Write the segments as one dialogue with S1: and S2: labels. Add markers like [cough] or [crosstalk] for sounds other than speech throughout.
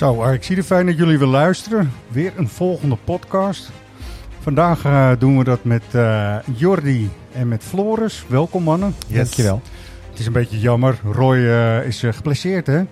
S1: Zo, ik zie er fijn dat jullie weer luisteren. Weer een volgende podcast. Vandaag eh, doen we dat met eh, Jordi en met Floris. Welkom mannen.
S2: Dankjewel.
S1: Het is een beetje jammer. Roy eh, is uh, geblesseerd hè?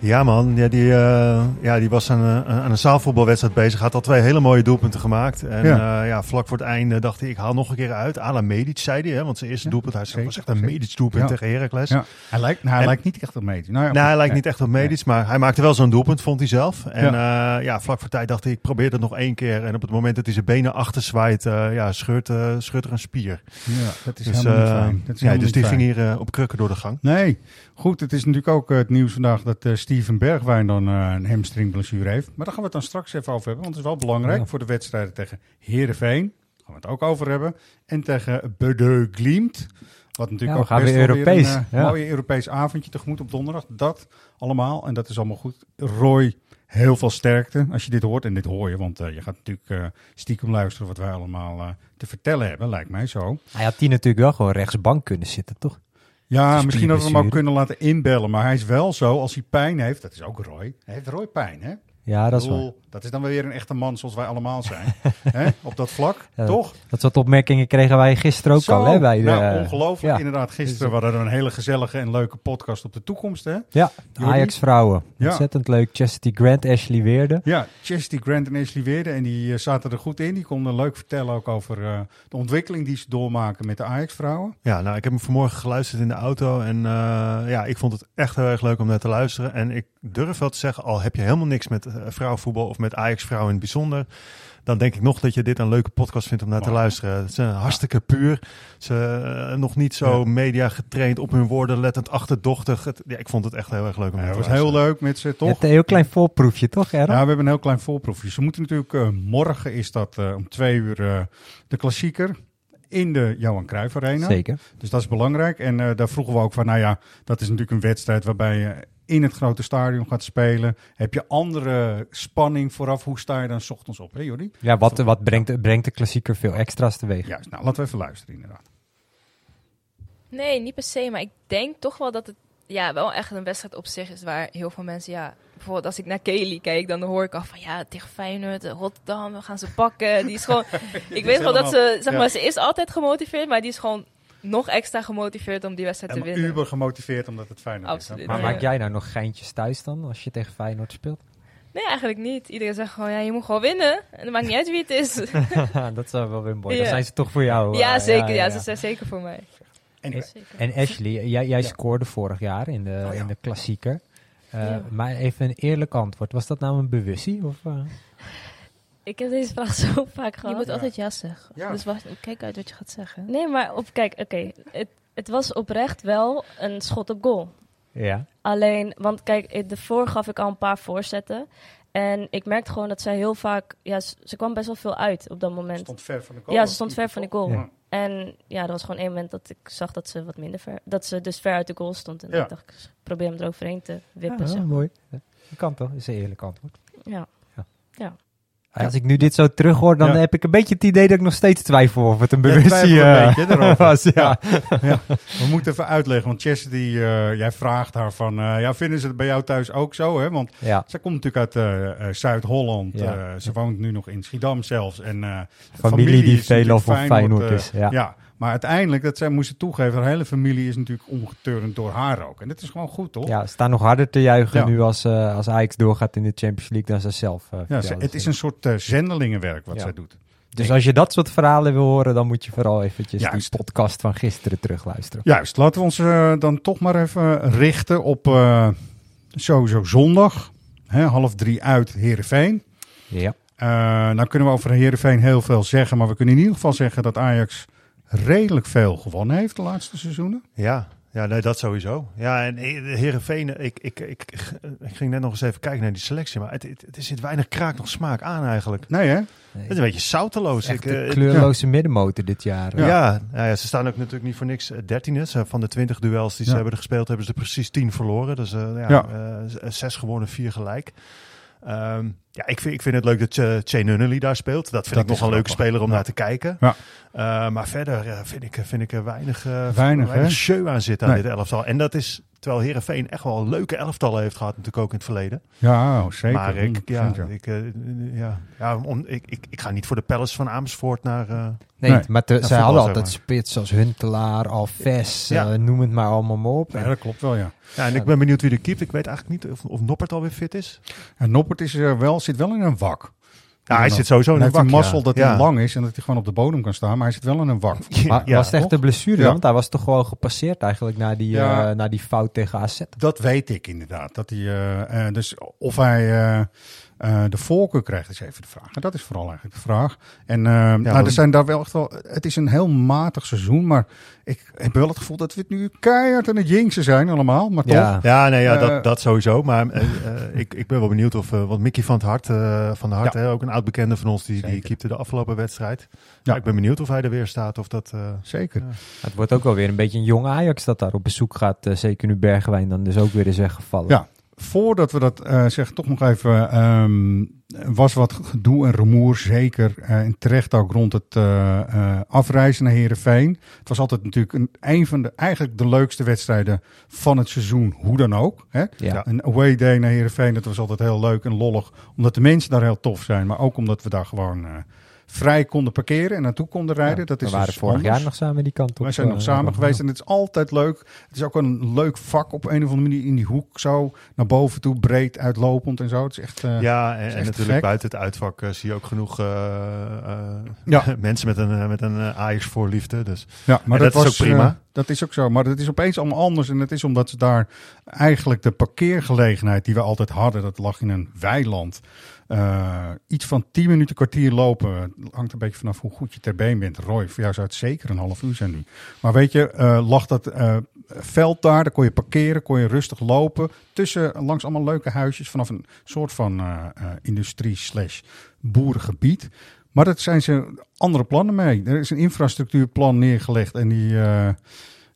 S2: Ja man, ja, die, uh, ja, die was aan, een, aan een zaalvoetbalwedstrijd bezig. Had al twee hele mooie doelpunten gemaakt. En ja. Uh, ja, vlak voor het einde dacht hij, ik haal nog een keer uit. Ala Medic, zei hij. Hè, want zijn eerste ja, doelpunt, hij zeker, was echt een Medic doelpunt ja. tegen Heracles.
S1: Ja. Hij, lijkt, nou, hij en, lijkt niet echt op Medic.
S2: Nou, nou hij lijkt niet echt op Medic, maar hij maakte wel zo'n doelpunt, vond hij zelf. En ja. Uh, ja, vlak voor tijd dacht hij, ik probeer het nog één keer. En op het moment dat hij zijn benen achter zwaait, ja, scheurt, scheurt er een spier.
S1: Ja, dat is dus, helemaal niet fijn. Dat is
S2: ja, dus die
S1: fijn.
S2: ging hier op krukken door de gang.
S1: Nee, goed, het is natuurlijk ook het nieuws vandaag dat Steven Bergwijn dan uh, een hamstringblessure heeft. Maar daar gaan we het dan straks even over hebben. Want het is wel belangrijk ja. voor de wedstrijden tegen Heerenveen. Daar gaan we het ook over hebben. En tegen Bede Glimt. Wat natuurlijk
S3: ja,
S1: ook
S3: gaan
S1: best
S3: we
S1: wel
S3: Europees.
S1: weer een uh, mooie Europees avondje tegemoet op donderdag. Dat allemaal. En dat is allemaal goed. Roy, heel veel sterkte als je dit hoort. En dit hoor je, want uh, je gaat natuurlijk uh, stiekem luisteren wat wij allemaal te vertellen hebben. Lijkt mij zo.
S3: Hij had die natuurlijk wel gewoon rechtsbank kunnen zitten, toch?
S1: Ja, misschien hadden we hem ook kunnen laten inbellen. Maar hij is wel zo, als hij pijn heeft, dat is ook Roy. Hij heeft Roy pijn, hè?
S3: Ja, dat is
S1: bedoel,
S3: waar.
S1: Dat is dan weer een echte man zoals wij allemaal zijn. [laughs] hè? Op dat vlak,
S3: Ja,
S1: toch?
S3: Dat soort opmerkingen kregen wij gisteren ook
S1: Zo,
S3: al, hè? Bij de,
S1: nou, ongelooflijk.
S3: ja.
S1: Inderdaad, gisteren hadden we een hele gezellige en leuke podcast op de toekomst, hè?
S3: Ja,
S1: Jordi?
S3: Ajax vrouwen.
S1: Ja.
S3: Ontzettend leuk. Chastity Grant, Ashley Weerde.
S1: Ja, Chastity Grant en Ashley Weerde. En die uh, zaten er goed in. Die konden leuk vertellen ook over uh, de ontwikkeling die ze doormaken met de Ajax-vrouwen.
S2: Ja, nou, ik heb hem vanmorgen geluisterd in de auto. En uh, ja, ik vond het echt heel erg leuk om naar te luisteren. En ik durf wel te zeggen, al heb je helemaal niks met vrouwenvoetbal of met Ajax-vrouwen in het bijzonder dan denk ik nog dat je dit een leuke podcast vindt om naar te luisteren. Het is uh, hartstikke puur. Ze uh, nog niet zo ja. media getraind op hun woorden, lettend achterdochtig. Het, ja, ik vond het echt heel erg leuk om
S1: ja,
S2: te
S1: Het was
S2: luisteren.
S1: heel leuk met ze, toch?
S3: Je hebt een heel klein voorproefje, toch, Errol?
S1: Ja, we hebben een heel klein voorproefje. Ze moeten natuurlijk, uh, morgen is dat uh, om twee uur uh, de klassieker in de Johan Cruijff Arena.
S3: Zeker.
S1: Dus dat is belangrijk. En uh, daar vroegen we ook van, nou ja, dat is natuurlijk een wedstrijd waarbij je in het grote stadion gaat spelen. Heb je andere spanning vooraf? Hoe sta je dan 's ochtends op, hè Jordi?
S3: Ja, wat, wat brengt, brengt de klassieker veel extra's teweeg?
S1: Juist, nou laten we even luisteren inderdaad.
S4: Nee, niet per se, maar ik denk toch wel dat het ja, wel echt een wedstrijd op zich is waar heel veel mensen, ja, bijvoorbeeld als ik naar Kelly kijk, dan hoor ik al van ja, tegen Feyenoord, Rotterdam, we gaan ze pakken. Die is gewoon, [laughs] ik weet wel dat ze, zeg maar, ja. ze is altijd gemotiveerd, maar die is gewoon nog extra gemotiveerd om die wedstrijd
S1: en
S4: te winnen.
S1: uber gemotiveerd omdat het Feyenoord
S4: Absoluut,
S1: is.
S3: Maar
S4: ja.
S3: maak jij nou nog geintjes thuis dan, als je tegen Feyenoord speelt?
S4: Nee, eigenlijk niet. Iedereen zegt gewoon, ja, je moet gewoon winnen. En het maakt niet uit wie het is. [laughs]
S3: dat zou wel weer mooi.
S4: Ja.
S3: Dan zijn ze toch voor jou.
S4: ja,
S3: uh,
S4: zeker. Ja, ze zijn zeker voor mij.
S1: En,
S3: Ashley, jij, jij scoorde vorig jaar in de,
S1: Oh ja.
S3: in de klassieker. Uh,
S4: Ja.
S3: Maar even een eerlijk antwoord. Was dat nou een bewustie? Of, uh?
S5: Ik heb deze vraag [laughs] zo vaak
S4: Je
S5: gehad.
S4: moet altijd ja zeggen.
S1: Ja.
S4: Dus wacht, kijk uit wat je gaat zeggen.
S5: Nee, maar op, kijk, oké. Het, het was oprecht wel een schot op goal.
S3: Ja.
S5: Alleen, want kijk, daarvoor gaf ik al een paar voorzetten. En ik merkte gewoon dat zij heel vaak... Ja, ze, ze kwam best wel veel uit op dat moment.
S1: stond ver van de goal.
S5: Ja, ze stond ver van de goal.
S3: Ja.
S5: En ja, er was gewoon één moment dat ik zag dat ze wat minder ver... Dat ze dus ver uit de goal stond. En
S1: Ja.
S5: ik dacht, ik probeer hem eroverheen te wippen.
S3: Ah,
S5: zeg maar.
S3: mooi. Dat kan toch? is een eerlijk antwoord.
S5: Ja.
S3: Als ik nu dit zo terughoor, dan
S1: Ja.
S3: heb ik een beetje het idee dat ik nog steeds twijfel of het een
S1: een
S3: eh,
S1: erover. [laughs]
S3: was. Ja.
S1: ja. We moeten even uitleggen, want Chastity, uh, jij vraagt haar van, uh, ja, vinden ze het bij jou thuis ook zo? Hè? Want
S3: ja.
S1: zij komt natuurlijk uit Zuid-Holland.
S3: Ja.
S1: Ze woont nu nog in Schiedam zelfs. En, uh,
S3: Familie, die veel of Feyenoord is. Ja.
S1: Maar uiteindelijk, dat zij moesten toegeven, haar hele familie is natuurlijk omgeturnd door haar ook. En dat is gewoon goed, toch?
S3: Ja, ze staan nog harder te juichen
S1: Ja.
S3: nu als, uh, als Ajax doorgaat in de Champions League dan ze zelf. Uh,
S1: Ja, ze, het is een soort uh, zendelingenwerk wat
S3: Ja.
S1: zij doet.
S3: Dus als je dat soort verhalen wil horen, dan moet je vooral eventjes die podcast van gisteren terugluisteren.
S1: Juist, laten we ons dan toch maar even richten op sowieso zondag. Hè, half drie uit Heerenveen.
S3: Ja.
S1: Eh nou kunnen we over Heerenveen heel veel zeggen, maar we kunnen in ieder geval zeggen dat Ajax redelijk veel gewonnen heeft de laatste seizoenen.
S2: Ja, ja nee, dat sowieso. Ja, en eh, Heerenveen, ik, ik, ik, ik ging net nog eens even kijken naar die selectie, maar het, het, het zit weinig kraak nog smaak aan eigenlijk.
S1: Nee hè?
S2: Het is een beetje zouteloos.
S3: Echt
S2: Ik,
S3: de
S2: eh,
S3: kleurloze middenmotor dit jaar.
S2: Ja, ja. ja, ze staan ook natuurlijk niet voor niks eh, dertiende. Ze- Van de twintig duels die ze hebben er gespeeld, hebben ze er precies tien verloren. Dus eh, ja,
S1: Ja.
S2: eh, zes gewonnen, vier gelijk. Ehm, ja, ik vind, ik vind het leuk dat uh, Nunnally daar speelt. Dat vind
S1: Dat
S2: ik nog een leuke speler om
S1: Ja.
S2: naar te kijken.
S1: Ja.
S2: Eh, maar verder eh, vind, ik, vind ik er weinig,
S1: Weinig,
S2: show aan zitten aan
S1: Nee.
S2: dit elftal. En dat is terwijl Herenveen echt wel leuke elftallen heeft gehad, natuurlijk ook in het verleden.
S1: Ja, oh, zeker.
S2: maar ik,
S1: 100%,
S2: ja,
S1: ja.
S2: ik, eh, ja, ja, om, ik, ik, ik ga niet voor de Palace van Amersfoort naar. eh,
S3: Nee,
S1: Nee.
S3: maar te-
S2: Ja, voetbal,
S3: hadden altijd
S2: maar.
S3: spits als Huntelaar, Alves,
S2: Ja.
S3: eh, noem het maar allemaal maar op.
S1: Ja, dat klopt wel, ja.
S2: ja, en ik ben benieuwd wie er keept. Ik weet eigenlijk niet of, of Noppert alweer fit is.
S1: En Noppert is er wel, zit wel in een wak.
S2: Ja, hij zit sowieso in een wak,
S1: mazzel dat
S2: Ja.
S1: hij lang is en dat hij gewoon op de bodem kan staan. Maar hij zit wel in een wak. [laughs]
S3: Maar
S2: Ja,
S3: was het echt de blessure? Want hij was toch gewoon gepasseerd eigenlijk na die,
S1: Ja.
S3: eh, na die fout tegen AZ.
S1: Dat weet ik inderdaad. Dat hij, eh, eh, dus of hij eh, de voorkeur krijgt, is even de vraag. En dat is vooral eigenlijk de vraag. En eh, nou, er zijn daar wel echt wel. Het is een heel matig seizoen, maar ik heb wel het gevoel dat we het nu keihard aan het jinxen zijn allemaal. Maar toch.
S3: Ja.
S2: Ja, nee, ja
S1: Eh,
S2: dat, dat sowieso. Maar ik, ik ben wel benieuwd of... want Mickey van het Hart, eh, van de Hart
S1: Ja.
S2: hè, ook een oud bekende van ons, die, die keepte de afgelopen wedstrijd.
S1: Ja.
S2: Ja. Ik ben benieuwd of hij er weer staat. Of dat, eh,
S1: Zeker.
S3: Het wordt ook wel weer een beetje een jong Ajax dat daar op bezoek gaat. zeker nu Bergwijn dan dus ook weer is weggevallen.
S1: Ja. Voordat we dat eh, zeggen, toch nog even. ehm, was wat gedoe en rumoer, zeker. eh, en terecht ook rond het eh, afreizen naar Herenveen. Het was altijd natuurlijk een, een van de, eigenlijk de leukste wedstrijden van het seizoen, hoe dan ook. Hè?
S3: Ja.
S1: Een away day naar Herenveen, dat was altijd heel leuk en lollig. Omdat de mensen daar heel tof zijn, maar ook omdat we daar gewoon vrij konden parkeren en naartoe konden rijden. dat is
S3: we waren
S1: dus
S3: vorig
S1: anders.
S3: jaar nog samen die kant op.
S1: Wij zijn nog
S3: eh,
S1: samen geweest en het is altijd leuk. Het is ook een leuk vak op een of andere manier in die hoek zo naar boven toe, breed uitlopend en zo. Het is echt. eh,
S2: ja, en, natuurlijk
S1: gek.
S2: buiten het uitvak eh, zie je ook genoeg eh, eh,
S1: Ja. [laughs]
S2: mensen met een, met een eh, Ajax-voorliefde. Dus.
S1: ja, maar
S2: en
S1: dat,
S2: dat is
S1: was
S2: ook prima.
S1: dat is ook zo. Maar het is opeens allemaal anders. En het is omdat ze daar eigenlijk de parkeergelegenheid die we altijd hadden, dat lag in een weiland. Eh, iets van 10 minuten kwartier lopen. Hangt een beetje vanaf hoe goed je ter been bent. Roy, voor jou zou het zeker een half uur zijn nu. Maar weet je, eh, lag dat eh, veld daar, daar kon je parkeren, kon je rustig lopen. Tussen langs allemaal leuke huisjes vanaf een soort van eh, eh, industrie slash boerengebied. Maar daar zijn ze andere plannen mee. Er is een infrastructuurplan neergelegd en die...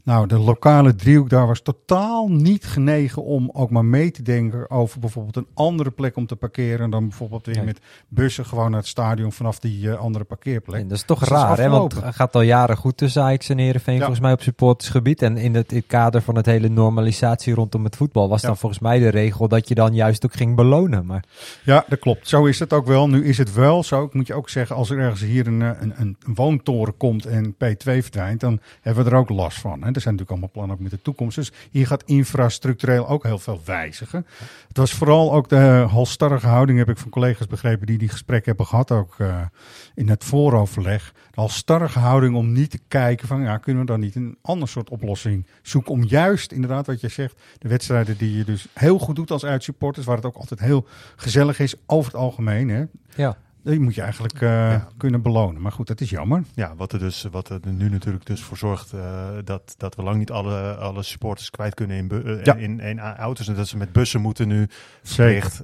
S1: nou, de lokale driehoek daar was totaal niet genegen om ook maar mee te denken over bijvoorbeeld een andere plek om te parkeren. Dan bijvoorbeeld weer met bussen gewoon naar het stadion vanaf die eh, andere parkeerplek.
S3: En dat is toch
S1: Dus
S3: raar, hè? Want het gaat al jaren goed tussen Ajax en Heerenveen,
S1: Ja.
S3: volgens mij op supportersgebied. En in het, in het kader van het hele normalisatie rondom het voetbal was
S1: Ja.
S3: dan volgens mij de regel dat je dan juist ook ging belonen. Maar
S1: Ja, dat klopt. Zo is het ook wel. Nu is het wel zo. Ik moet je ook zeggen, als er ergens hier een, eh, een, een woontoren komt en P2 verdwijnt, dan hebben we er ook last van. Hè. Er zijn natuurlijk allemaal plannen ook met de toekomst. Dus hier gaat infrastructureel ook heel veel wijzigen. Het was vooral ook de halstarrige houding, heb ik van collega's begrepen, die die gesprekken hebben gehad ook eh, in het vooroverleg. De halstarrige houding om niet te kijken van, ja, kunnen we dan niet een ander soort oplossing zoeken om juist, inderdaad wat je zegt, de wedstrijden die je dus heel goed doet als uitsupporters, waar het ook altijd heel gezellig is over het algemeen, hè,
S3: ja,
S1: die moet je eigenlijk eh, kunnen belonen. Maar goed, dat is jammer.
S2: Ja, wat er, dus, wat er nu natuurlijk dus voor zorgt eh, dat, dat we lang niet alle, alle supporters kwijt kunnen in, eh,
S1: Ja.
S2: in, in auto's. En dat ze met bussen moeten nu
S1: Zeker.
S2: verplicht.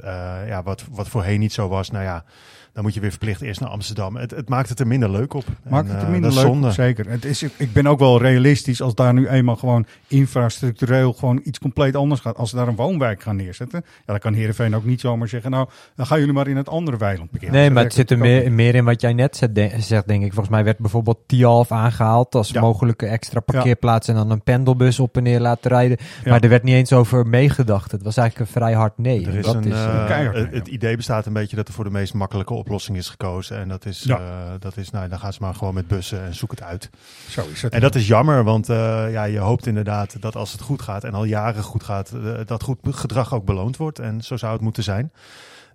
S2: Ja, wat, wat voorheen niet zo was. Nou ja, dan moet je weer verplicht eerst naar Amsterdam. Het, het maakt het er minder leuk op.
S1: Maakt
S2: En,
S1: het er
S2: eh,
S1: minder leuk,
S2: zonde.
S1: zeker. Het is, ik ben ook wel realistisch als daar nu eenmaal gewoon infrastructureel gewoon iets compleet anders gaat. Als ze daar een woonwijk gaan neerzetten, ja, dan kan Heerenveen ook niet zomaar zeggen, nou, dan gaan jullie maar in het andere weiland parkeren.
S3: nee, maar het zit er meer, in wat jij net zegt, de- zegt, denk ik. Volgens mij werd bijvoorbeeld Tialf aangehaald als
S1: Ja.
S3: mogelijke extra parkeerplaats en dan een pendelbus op en neer laten rijden.
S1: Ja.
S3: Maar er werd niet eens over meegedacht. Het was eigenlijk een vrij hard nee.
S2: Er is
S3: dat
S2: een,
S3: is,
S2: eh,
S1: keihard,
S2: het, het idee bestaat een beetje dat er voor de meest makkelijke oplossing is gekozen. En dat is,
S1: Ja.
S2: eh, dat is nou, dan gaan ze maar gewoon met bussen en zoek het uit.
S1: Zo is het.
S2: En dat is jammer, want eh, ja, je hoopt inderdaad dat als het goed gaat en al jaren goed gaat, eh, dat goed gedrag ook beloond wordt. En zo zou het moeten zijn.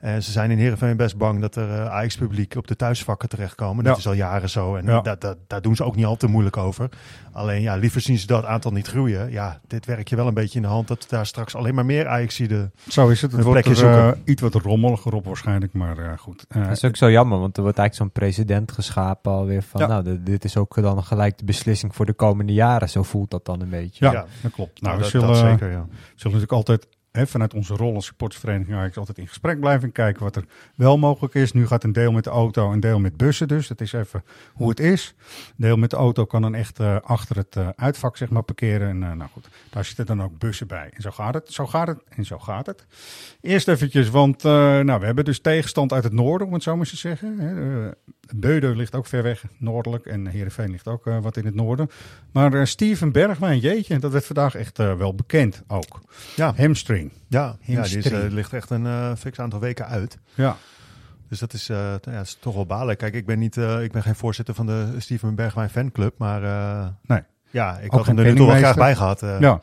S2: En ze zijn in Heerenveen best bang dat er uh, Ajax-publiek op de thuisvakken terechtkomen. Dat is al jaren zo. En
S1: Ja.
S2: dat, dat, daar doen ze ook niet al te moeilijk over. Alleen ja, liever zien ze dat aantal niet groeien. Ja, dit werkt je wel een beetje in de hand dat daar straks alleen maar meer Ajaxiden...
S1: Zo is het. Het
S2: Een
S1: wordt er, eh,
S2: zoeken.
S1: iets wat rommeliger op waarschijnlijk, maar eh, goed. Eh,
S3: Dat is ook zo jammer, want er wordt eigenlijk zo'n precedent geschapen alweer van,
S1: Ja.
S3: nou, dit- dit is ook dan gelijk de beslissing voor de komende jaren. Zo voelt dat dan een beetje.
S1: ja,
S2: ja.
S1: dat klopt. Nou, we
S2: dat,
S1: zullen,
S2: dat zeker, ja.
S1: zullen natuurlijk altijd vanuit onze rol als supportersvereniging Ajax altijd in gesprek blijven en kijken wat er wel mogelijk is. Nu gaat een deel met de auto, een deel met bussen dus. Dat is even hoe het is. Een deel met de auto kan dan echt eh, achter het eh, uitvak zeg maar parkeren. En eh, nou goed, daar zitten dan ook bussen bij. En zo gaat het, zo gaat het en zo gaat het. Eerst eventjes, want nou, we hebben dus tegenstand uit het noorden, om het zo maar te zeggen. Hè. Beuden ligt ook ver weg, noordelijk. En Heerenveen ligt ook eh, wat in het noorden. Maar eh, Steven Bergwijn, jeetje, dat werd vandaag echt eh, wel bekend ook.
S2: Ja,
S1: Hamstring.
S2: ja, ja die is,
S1: Hamstring.
S2: ligt echt een fix aantal weken uit.
S1: Ja.
S2: Dus dat is, ja, dat is toch wel balen. Kijk, ik ben, niet, ik ben geen voorzitter van de Steven Bergwijn fanclub, maar
S1: Nee.
S2: ja, ik
S1: Ook
S2: had hem er nu toch wel graag bij gehad. eh.
S1: Ja.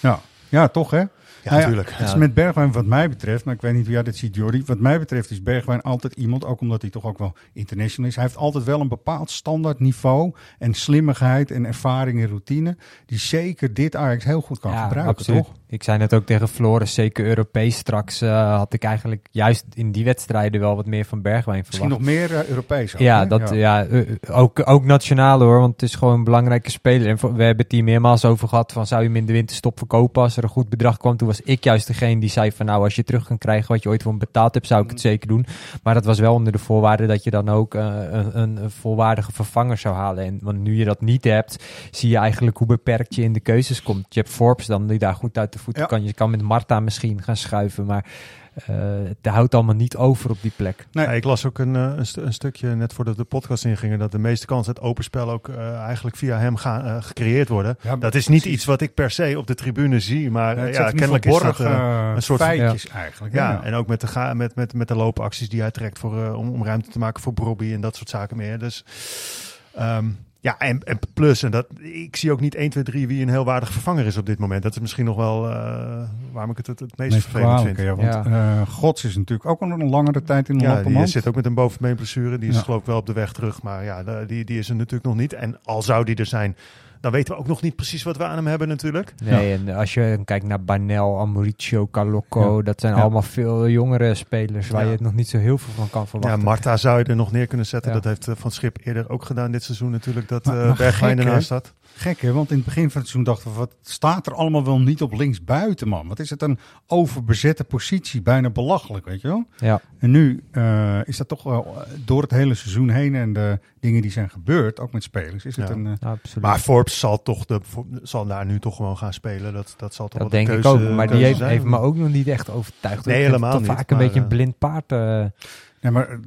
S1: Ja. ja, toch hè?
S2: Ja,
S1: Nou ja,
S2: natuurlijk.
S1: Het is
S3: Ja.
S1: met Bergwijn wat mij betreft, maar ik weet niet hoe jij dit ziet Jordi. Wat mij betreft is Bergwijn altijd iemand, ook omdat hij toch ook wel international is. Hij heeft altijd wel een bepaald standaard niveau en slimmigheid en ervaring en routine. Die zeker dit Ajax heel goed kan gebruiken,
S3: absoluut.
S1: toch?
S3: Ik zei net ook tegen Floris, zeker Europees straks eh, had ik eigenlijk juist in die wedstrijden wel wat meer van Bergwijn verwacht.
S1: Misschien nog meer eh, Europees ook,
S3: Ja,
S1: hè?
S3: dat, ja. eh, ook, ook nationaal hoor, want het is gewoon een belangrijke speler. En we hebben het hier meermaals over gehad van zou je hem in de winterstop verkopen als er een goed bedrag kwam. Toen was ik juist degene die zei van nou als je terug kan krijgen wat je ooit voor hem betaald hebt zou ik het zeker doen. Maar dat was wel onder de voorwaarde dat je dan ook een, een, een volwaardige vervanger zou halen. En want nu je dat niet hebt, zie je eigenlijk hoe beperkt je in de keuzes komt. Je hebt Forbes dan die daar goed uit de voeten
S1: Ja.
S3: kan. Je kan met Marta misschien gaan schuiven, maar eh, het houdt allemaal niet over op die plek.
S1: Nee.
S2: Ja, ik las ook een, eh, een, een stukje net voordat de podcast ingingen dat de meeste kansen het open spel ook eh, eigenlijk via hem gaan, gecreëerd worden.
S1: Ja,
S2: dat is niet
S1: precies.
S2: iets wat ik per se op de tribune zie, maar
S1: Ja,
S2: kennelijk is dat een soort van-
S1: feitjes eigenlijk.
S2: ja, en ook met de, ga met, met, met de loopacties die hij trekt voor, om, om ruimte te maken voor Brobby en dat soort zaken meer. Dus ehm, ja, en, en plus, en dat, ik zie ook niet 1, 2, 3 wie een heel waardig vervanger is op dit moment. Dat is misschien nog wel eh, waarom ik het het, het meest
S1: meest
S2: vervelend vind.
S1: ja, want eh, Gods is natuurlijk ook al een langere tijd in een
S2: Ja, die zit ook met een bovenbeenblessure. Die is
S1: Ja.
S2: geloof ik wel op de weg terug. Maar ja, de- die, die is er natuurlijk nog niet. En al zou die er zijn, dan weten we ook nog niet precies wat we aan hem hebben natuurlijk.
S3: Nee, en als je kijkt naar Banel, Amoricio, Calocco,
S1: Ja.
S3: dat zijn
S1: Ja.
S3: allemaal veel jongere spelers waar
S2: Ja.
S3: je het nog niet zo heel veel van kan
S2: Ja,
S3: verwachten.
S2: Marta zou je er nog neer kunnen zetten.
S3: Ja.
S2: Dat heeft eh, Van Schip eerder ook gedaan dit seizoen natuurlijk. Dat
S1: Maar-
S2: eh
S1: maar
S2: Bergwijn ernaast staat.
S1: Gek hè, want in het begin van het seizoen dachten we, wat staat er allemaal wel niet op links buiten man? Wat is het een overbezette positie, bijna belachelijk, weet je wel?
S3: Ja.
S1: En nu eh, is dat toch wel eh, door het hele seizoen heen en de dingen die zijn gebeurd, ook met spelers, is het een... eh,
S3: Ja, absoluut.
S2: Maar Forbes zal, toch de, zal daar nu toch gewoon gaan spelen. Dat, dat zal toch
S3: dat
S2: wel
S3: denk
S2: de
S3: ik
S2: keuze,
S3: ook, maar die heeft, me ook nog niet echt overtuigd.
S2: Nee,
S3: Ik
S2: helemaal niet,
S3: vaak een
S2: maar,
S3: beetje een blind paard. eh.
S1: Nee, maar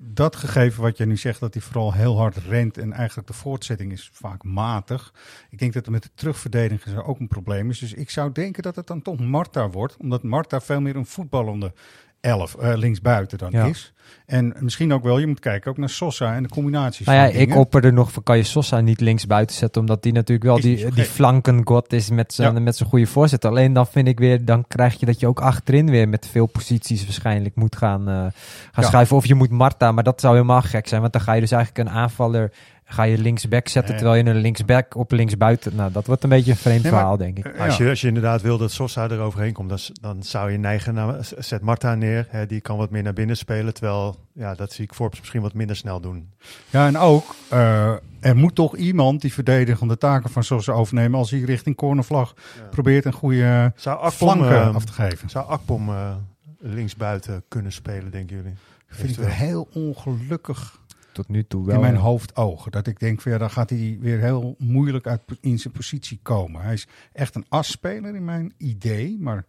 S1: dat gegeven wat je nu zegt, dat hij vooral heel hard rent en eigenlijk de voortzetting is vaak matig. Ik denk dat er met de terugverdediging ook een probleem is. Dus ik zou denken dat het dan toch Marta wordt, omdat Marta veel meer een voetballende elf eh, linksbuiten dan
S3: Ja.
S1: is. En misschien ook wel, je moet kijken ook naar Sosa en de combinaties.
S3: Nou ja,
S1: van
S3: ik opperde nog van kan je Sosa niet links buiten zetten, omdat die natuurlijk wel
S1: Is
S3: die, die
S1: gek.
S3: flankengod is met zijn
S1: Ja.
S3: met zijn goede voorzet. Alleen dan vind ik weer, dan krijg je dat je ook achterin weer met veel posities waarschijnlijk moet gaan, eh, gaan
S1: Ja.
S3: schuiven. Of je moet Marta, maar dat zou helemaal gek zijn, want dan ga je dus eigenlijk een aanvaller, ga je linksback zetten,
S2: Nee.
S3: terwijl je een linksback op linksbuiten, nou dat wordt een beetje een vreemd
S1: Nee, maar-
S3: verhaal denk ik.
S1: Eh,
S2: Als
S1: ja.
S2: je, als je inderdaad wil dat Sosa er overheen komt, dan, dan zou je neigen naar zet Marta neer. Hè, die kan wat meer naar binnen spelen. Terwijl, ja, dat zie ik Forbes misschien wat minder snel doen.
S1: Ja, en ook, eh, er moet toch iemand die verdedigende taken van Sosa overnemen als hij richting cornervlag probeert een goede
S2: Zou Akpom,
S1: flanken
S2: eh,
S1: af te geven.
S2: zou Akpom eh, linksbuiten kunnen spelen, denken jullie?
S1: vind ik wel heel ongelukkig
S3: Tot nu toe wel.
S1: in mijn
S3: ja.
S1: hoofdogen. Dat ik denk van ja, dan gaat hij weer heel moeilijk uit in zijn positie komen. Hij is echt een asspeler in mijn idee, maar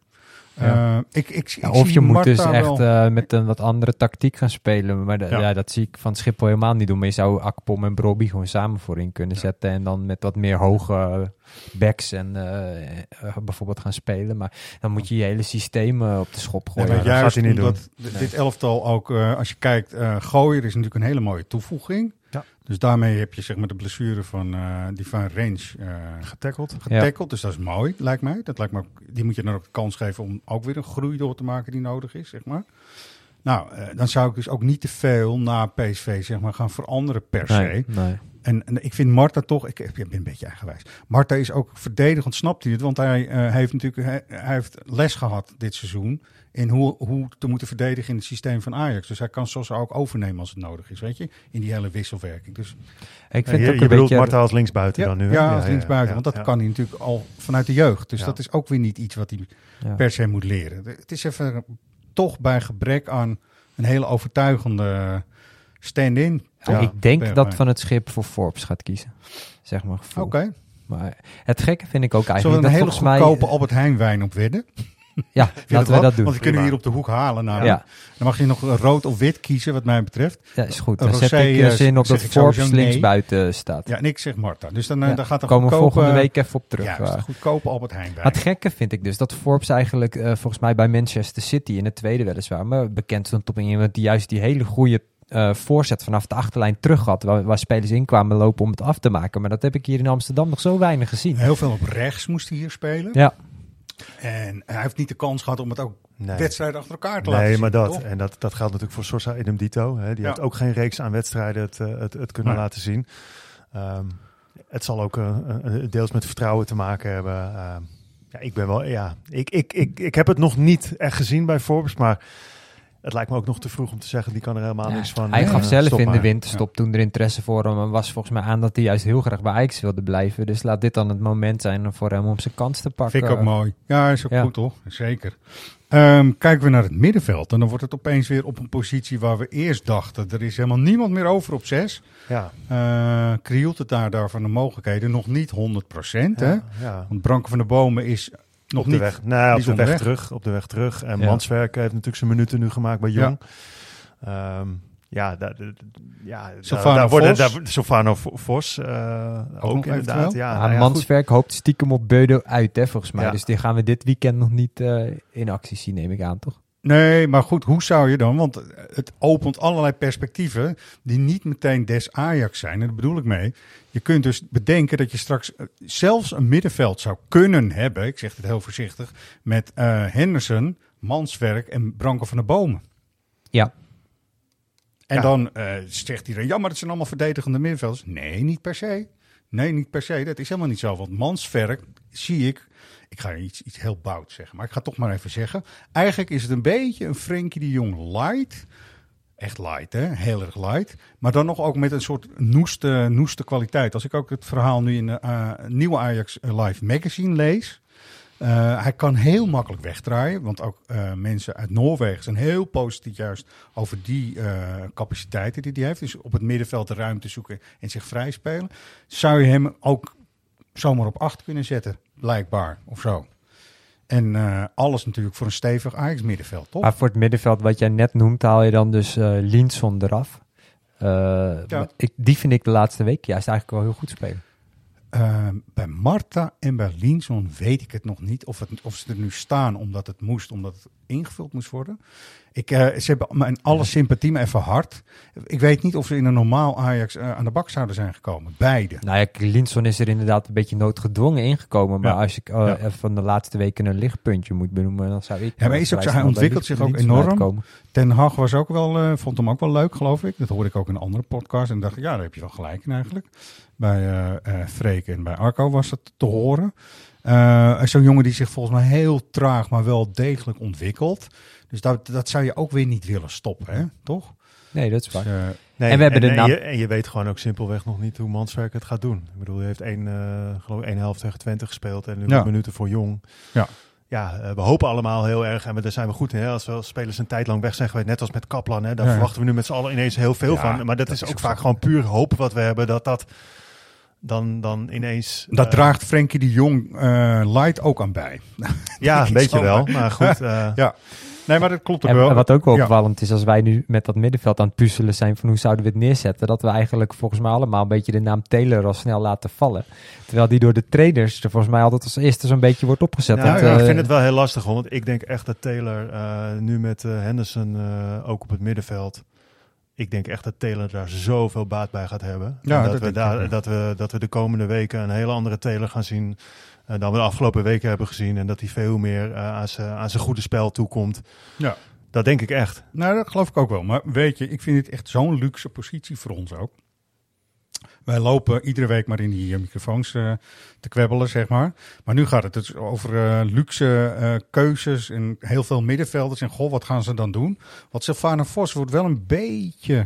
S3: Ja.
S1: eh, ik, ik, ik
S3: Ja, of je moet
S1: Marta
S3: dus echt
S1: wel-
S3: eh, met een wat andere tactiek gaan spelen. Maar
S1: Ja.
S3: ja. dat zie ik van Schiphol helemaal niet doen. Maar je zou Akpom en Brobby gewoon samen voorin kunnen zetten. En dan met wat meer hoge backs en eh, bijvoorbeeld gaan spelen. Maar dan moet je je hele systeem op de schop gooien.
S1: maar
S2: dat gaat hij niet
S1: omdat d- dit elftal ook, eh, als je kijkt, eh Gooier is natuurlijk een hele mooie toevoeging. Dus daarmee heb je zeg maar de blessure van eh, die van Range eh
S2: Getackeld.
S1: getackeld. Dus dat is mooi, lijkt mij. Dat lijkt me ook, die moet je dan ook de kans geven om ook weer een groei door te maken die nodig is, zeg maar. Nou, eh, dan zou ik dus ook niet te veel na PSV zeg maar, gaan veranderen per se.
S3: Nee.
S1: En, en ik vind Marta toch, ik, ik ben een beetje eigenwijs. Marta is ook verdedigend, snapt hij het? Want hij eh, heeft natuurlijk hij, hij heeft les gehad dit seizoen in hoe, hoe te moeten verdedigen in het systeem van Ajax. Dus hij kan Sosa ook overnemen als het nodig is, weet je? In die hele wisselwerking. Dus
S3: Ik
S2: Ja,
S3: vind
S2: je
S3: het ook
S2: je
S3: een
S2: bedoelt
S3: beetje...
S2: Marta als linksbuiten
S1: ja,
S2: dan nu? hè?
S1: ja, als linksbuiten.
S2: ja,
S1: want dat
S2: ja.
S1: kan hij natuurlijk al vanuit de jeugd. Dus
S2: Ja.
S1: dat is ook weer niet iets wat hij
S3: Ja.
S1: per se moet leren. Het is even toch bij gebrek aan een hele overtuigende stand-in.
S3: Ja,
S1: Ja,
S3: ik denk dat Van het Schip voor Forbes gaat kiezen. Zeg maar gevoel.
S1: Oké.
S3: Maar het gekke vind ik ook
S1: Zullen
S3: eigenlijk
S1: we een
S3: dat
S1: hele
S3: volgens mij...
S1: goedkope Albert Heijn wijn op wedden?
S3: Ja, laten we
S1: wel?
S3: dat doen.
S1: Want we kunnen
S2: Prima.
S1: hier op de hoek halen. Nou.
S3: Ja,
S1: Dan mag je nog rood of wit kiezen, wat mij betreft.
S3: ja, is goed. Dan zet ik eh,
S1: eh,
S3: zin op dat Forbes
S1: nee.
S3: linksbuiten staat.
S1: Ja, en ik zeg Marta. Dus dan, eh,
S3: Ja,
S1: dan gaat er
S3: komen we volgende week even op terug.
S1: Ja,
S3: eh.
S1: een goedkope Albert Heijn.
S3: Maar het gekke vind ik dus dat Forbes eigenlijk eh, volgens mij bij Manchester City in het tweede weliswaar, maar bekend stond op een iemand die juist die hele goede eh, voorzet vanaf de achterlijn terug had, waar, waar spelers in kwamen lopen om het af te maken. Maar dat heb ik hier in Amsterdam nog zo weinig gezien.
S1: Heel veel op rechts moest hij hier spelen.
S3: Ja,
S1: En hij heeft niet de kans gehad om het ook
S2: Nee.
S1: wedstrijden achter elkaar te laten
S2: Nee,
S1: zien,
S2: maar dat.
S1: toch?
S2: En dat, dat geldt natuurlijk voor Sosa idem dito. Hè. Die
S1: Ja.
S2: heeft ook geen reeks aan wedstrijden het, eh, het, het kunnen
S1: Nee.
S2: laten zien. Ehm, het zal ook eh, eh, deels met vertrouwen te maken hebben. Ehm, ja, ik ben wel, ja, ik, ik, ik, ik heb het nog niet echt gezien bij Forbes, maar het lijkt me ook nog te vroeg om te zeggen, die kan er helemaal niks van.
S3: hij
S2: eh,
S3: gaf zelf in de winterstop toen er interesse voor hem en was volgens mij aan dat hij juist heel graag bij Ajax wilde blijven. Dus laat dit dan het moment zijn voor hem om zijn kans te pakken.
S1: Vind ik ook mooi. Ja, is ook
S3: Ja.
S1: goed toch? Zeker. Ehm, kijken we naar het middenveld. En dan wordt het opeens weer op een positie waar we eerst dachten. Er is helemaal niemand meer over op zes.
S2: Ja,
S1: Eh krioelt het daar, daar van de mogelijkheden. Nog niet 100% hè?
S2: ja.
S1: Want Branken van de Bomen is nog
S2: op de
S1: niet...
S2: weg, nou, op de weg, terug. Op de weg terug. En
S3: Ja.
S2: Manswerk heeft natuurlijk zijn minuten nu gemaakt bij. Jong. Ja, ja, daar, ja daar worden,
S1: Vos.
S2: daar, Vo- Vos uh, ook, inderdaad. Ja, nou ja, goed.
S3: Manswerk hoopt stiekem op Beudo uit, hè, volgens mij.
S2: Ja.
S3: Dus die gaan we dit weekend nog niet eh, in actie zien, neem ik aan, toch?
S1: Nee, maar goed, hoe zou je dan? Want het opent allerlei perspectieven die niet meteen des Ajax zijn. En daar bedoel ik mee. Je kunt dus bedenken dat je straks eh, zelfs een middenveld zou kunnen hebben. Ik zeg het heel voorzichtig. Met eh, Henderson, Manswerk en Branko van de Bomen.
S3: Ja.
S1: En
S2: Ja.
S1: dan eh, zegt iedereen, ja, maar het zijn allemaal verdedigende middenvelders. Nee, niet per se. Nee, niet per se. Dat is helemaal niet zo. Want Manswerk zie ik, ik ga iets, iets heel bout zeggen, maar ik ga het toch maar even zeggen. Eigenlijk is het een beetje een Frenkie de Jong light. Echt light, hè? Heel erg light. Maar dan nog ook met een soort noeste, noeste kwaliteit. Als ik ook het verhaal nu in de eh, nieuwe Ajax Live magazine lees. Eh, hij kan heel makkelijk wegdraaien. Want ook eh, mensen uit Noorwegen zijn heel positief juist over die eh, capaciteiten die hij heeft. Dus op het middenveld de ruimte zoeken en zich vrij spelen. Zou je hem ook zomaar op acht kunnen zetten, blijkbaar, of zo. En alles natuurlijk voor een stevig Ajax middenveld, toch?
S3: Maar voor het middenveld wat jij net noemt, haal je dan dus eh Linson eraf. Ik, die vind ik de laatste week juist eigenlijk wel heel goed spelen.
S1: Uh, bij Marta en bij Linson weet ik het nog niet of, het, of ze er nu staan omdat het moest, omdat het ingevuld moest worden. Ik, uh, ze hebben mijn alle sympathie me even hard. Ik weet niet of ze in een normaal Ajax uh, aan de bak zouden zijn gekomen. Beide.
S3: Nou ja, Linson is er inderdaad een beetje noodgedwongen ingekomen. Maar
S1: Ja.
S3: als ik
S1: Ja.
S3: even van de laatste weken een lichtpuntje moet benoemen, dan zou ik...
S1: Ja, maar is ook zo, hij ontwikkelt zich ook enorm.
S3: uitkomen.
S1: Ten Hag was ook wel, eh, vond hem ook wel leuk, geloof ik. Dat hoorde ik ook in een andere podcast. En dacht ik, ja, daar heb je wel gelijk in eigenlijk. Bij eh eh Freek en bij Arco was het te horen. Eh, Zo'n jongen die zich volgens mij heel traag, maar wel degelijk ontwikkelt. Dus dat, dat zou je ook weer niet willen stoppen, hè? toch?
S3: Nee, dat is
S1: Dus,
S3: waar.
S2: Nee,
S3: En we hebben de
S2: en,
S3: naam-
S2: je, en je weet gewoon ook simpelweg nog niet hoe Manswerk het gaat doen. Ik bedoel, hij heeft één, eh geloof ik, één helft tegen Twente gespeeld en nu
S1: Ja.
S2: minuten voor Jong.
S1: Ja.
S2: Ja, we hopen allemaal heel erg, en we- daar zijn we goed in, hè, als we als spelers een tijd lang weg zijn geweest, net als met Kaplan. Hè, daar
S1: Ja.
S2: verwachten we nu met z'n allen ineens heel veel
S1: Ja,
S2: van. Maar dat,
S1: dat
S2: is
S1: is
S2: ook vaak gewoon puur hoop wat we hebben, dat dat dan, dan ineens...
S1: dat
S2: eh,
S1: draagt Frenkie de Jong eh, light ook aan bij. [laughs]
S2: Ja, een beetje wel,
S1: maar-
S2: goed. [laughs] eh,
S1: Ja, nee, maar dat klopt ook
S3: En,
S1: wel.
S3: en wat ook wel
S1: Ja.
S3: opvallend is, als wij nu met dat middenveld aan het puzzelen zijn van hoe zouden we het neerzetten, dat we eigenlijk volgens mij allemaal een beetje de naam Taylor al snel laten vallen. Terwijl die door de traders er volgens mij altijd als eerste zo'n beetje wordt opgezet. Want,
S2: ja, ik vind het wel heel lastig, hoor, want ik denk echt dat Taylor eh, nu met eh, Henderson eh, ook op het middenveld. Ik denk echt dat Taylor daar zoveel baat bij gaat hebben.
S1: Ja,
S2: dat,
S1: dat
S2: we
S1: ik
S2: daar, dat, we, dat we de komende weken een hele andere Taylor gaan zien eh, dan we de afgelopen weken hebben gezien. En dat hij veel meer aan zijn aan zijn goede spel toekomt.
S1: Ja.
S2: Dat denk ik echt.
S1: Nou, dat geloof ik ook wel. Maar weet je, ik vind dit echt zo'n luxe positie voor ons ook. Wij lopen iedere week maar in die microfoons eh, te kwebbelen, zeg maar. Maar nu gaat het dus over eh, luxe eh, keuzes en heel veel middenvelders. En goh, wat gaan ze dan doen? Want Sylvana Vos wordt wel een beetje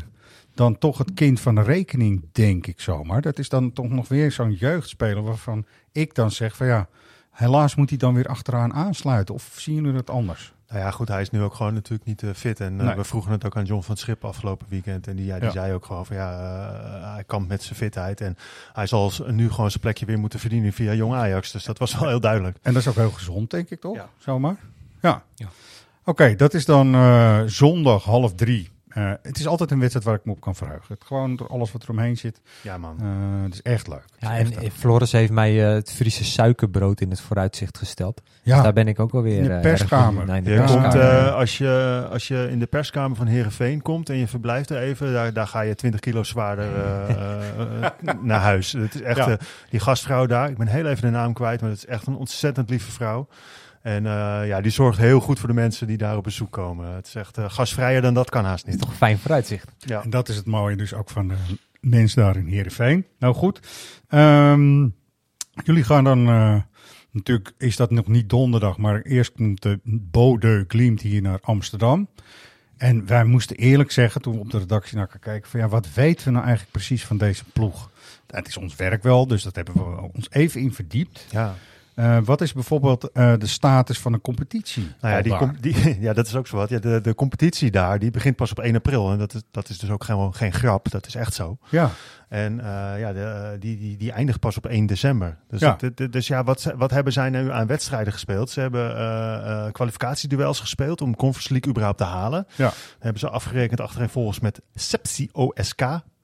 S1: dan toch het kind van de rekening, denk ik zomaar. Dat is dan toch nog weer zo'n jeugdspeler waarvan ik dan zeg van ja, helaas moet hij dan weer achteraan aansluiten. Of zien jullie dat anders?
S2: Nou ja, goed, hij is nu ook gewoon natuurlijk niet eh, fit. En eh,
S1: Nee.
S2: we vroegen het ook aan John van Schip afgelopen weekend. En die, ja, die
S1: Ja.
S2: zei ook gewoon van ja, eh, hij kampt met zijn fitheid. En hij zal nu gewoon zijn plekje weer moeten verdienen via Jong Ajax. Dus dat was wel heel duidelijk.
S1: En dat is ook heel gezond, denk ik toch?
S2: Ja.
S1: Zomaar. Ja.
S3: Ja.
S1: Oké, dat is dan eh, zondag half drie. Eh, het is altijd een wedstrijd waar ik me op kan verheugen. Het, gewoon door alles wat er omheen zit.
S2: Ja man.
S1: Eh, het is echt leuk.
S3: Ja,
S1: echt
S3: en
S1: leuk.
S3: eh, Floris heeft mij eh, het Friese suikerbrood in het vooruitzicht gesteld. Dus
S1: ja,
S3: daar ben ik ook alweer
S1: In de
S3: eh,
S1: perskamer.
S3: in de
S2: Je komt, eh, als, je, als je in de perskamer van Herenveen komt en je verblijft er even, daar, daar ga je 20 kilo zwaarder naar huis. Het is echt
S1: Ja.
S2: die gastvrouw daar. Ik ben heel even de naam kwijt, maar het is echt een ontzettend lieve vrouw. En eh, ja, die zorgt heel goed voor de mensen die daar op bezoek komen. Het is echt eh, gasvrijer dan dat kan haast niet.
S3: toch een fijn vooruitzicht.
S2: Ja.
S1: en dat is het mooie dus ook van de mensen daar in Heerenveen. Nou goed, Ehm, jullie gaan dan... eh, natuurlijk is dat nog niet donderdag, maar eerst komt de Bode Glimt hier naar Amsterdam. En wij moesten eerlijk zeggen, toen we op de redactie naar elkaar kijken, van ja, wat weten we nou eigenlijk precies van deze ploeg? Het is ons werk wel, dus dat hebben we ons even in verdiept.
S2: ja.
S1: Eh, wat is bijvoorbeeld eh, de status van een competitie?
S2: Nou ja, die, com- die, [laughs] ja, dat is ook zo wat. Ja, de, de competitie daar, die begint pas op 1 april. En dat is, dat is dus ook gewoon geen grap. Dat is echt zo.
S1: ja,
S2: En eh, ja, de, die, die, die eindigt pas op 1 december. Dus,
S1: Ja.
S2: dat- dus ja, wat, wat hebben zij nu aan wedstrijden gespeeld? Ze hebben eh eh, kwalificatieduels gespeeld om Conference League überhaupt te halen.
S1: Ja.
S2: Hebben ze afgerekend achterin volgens met Sepsi OSK,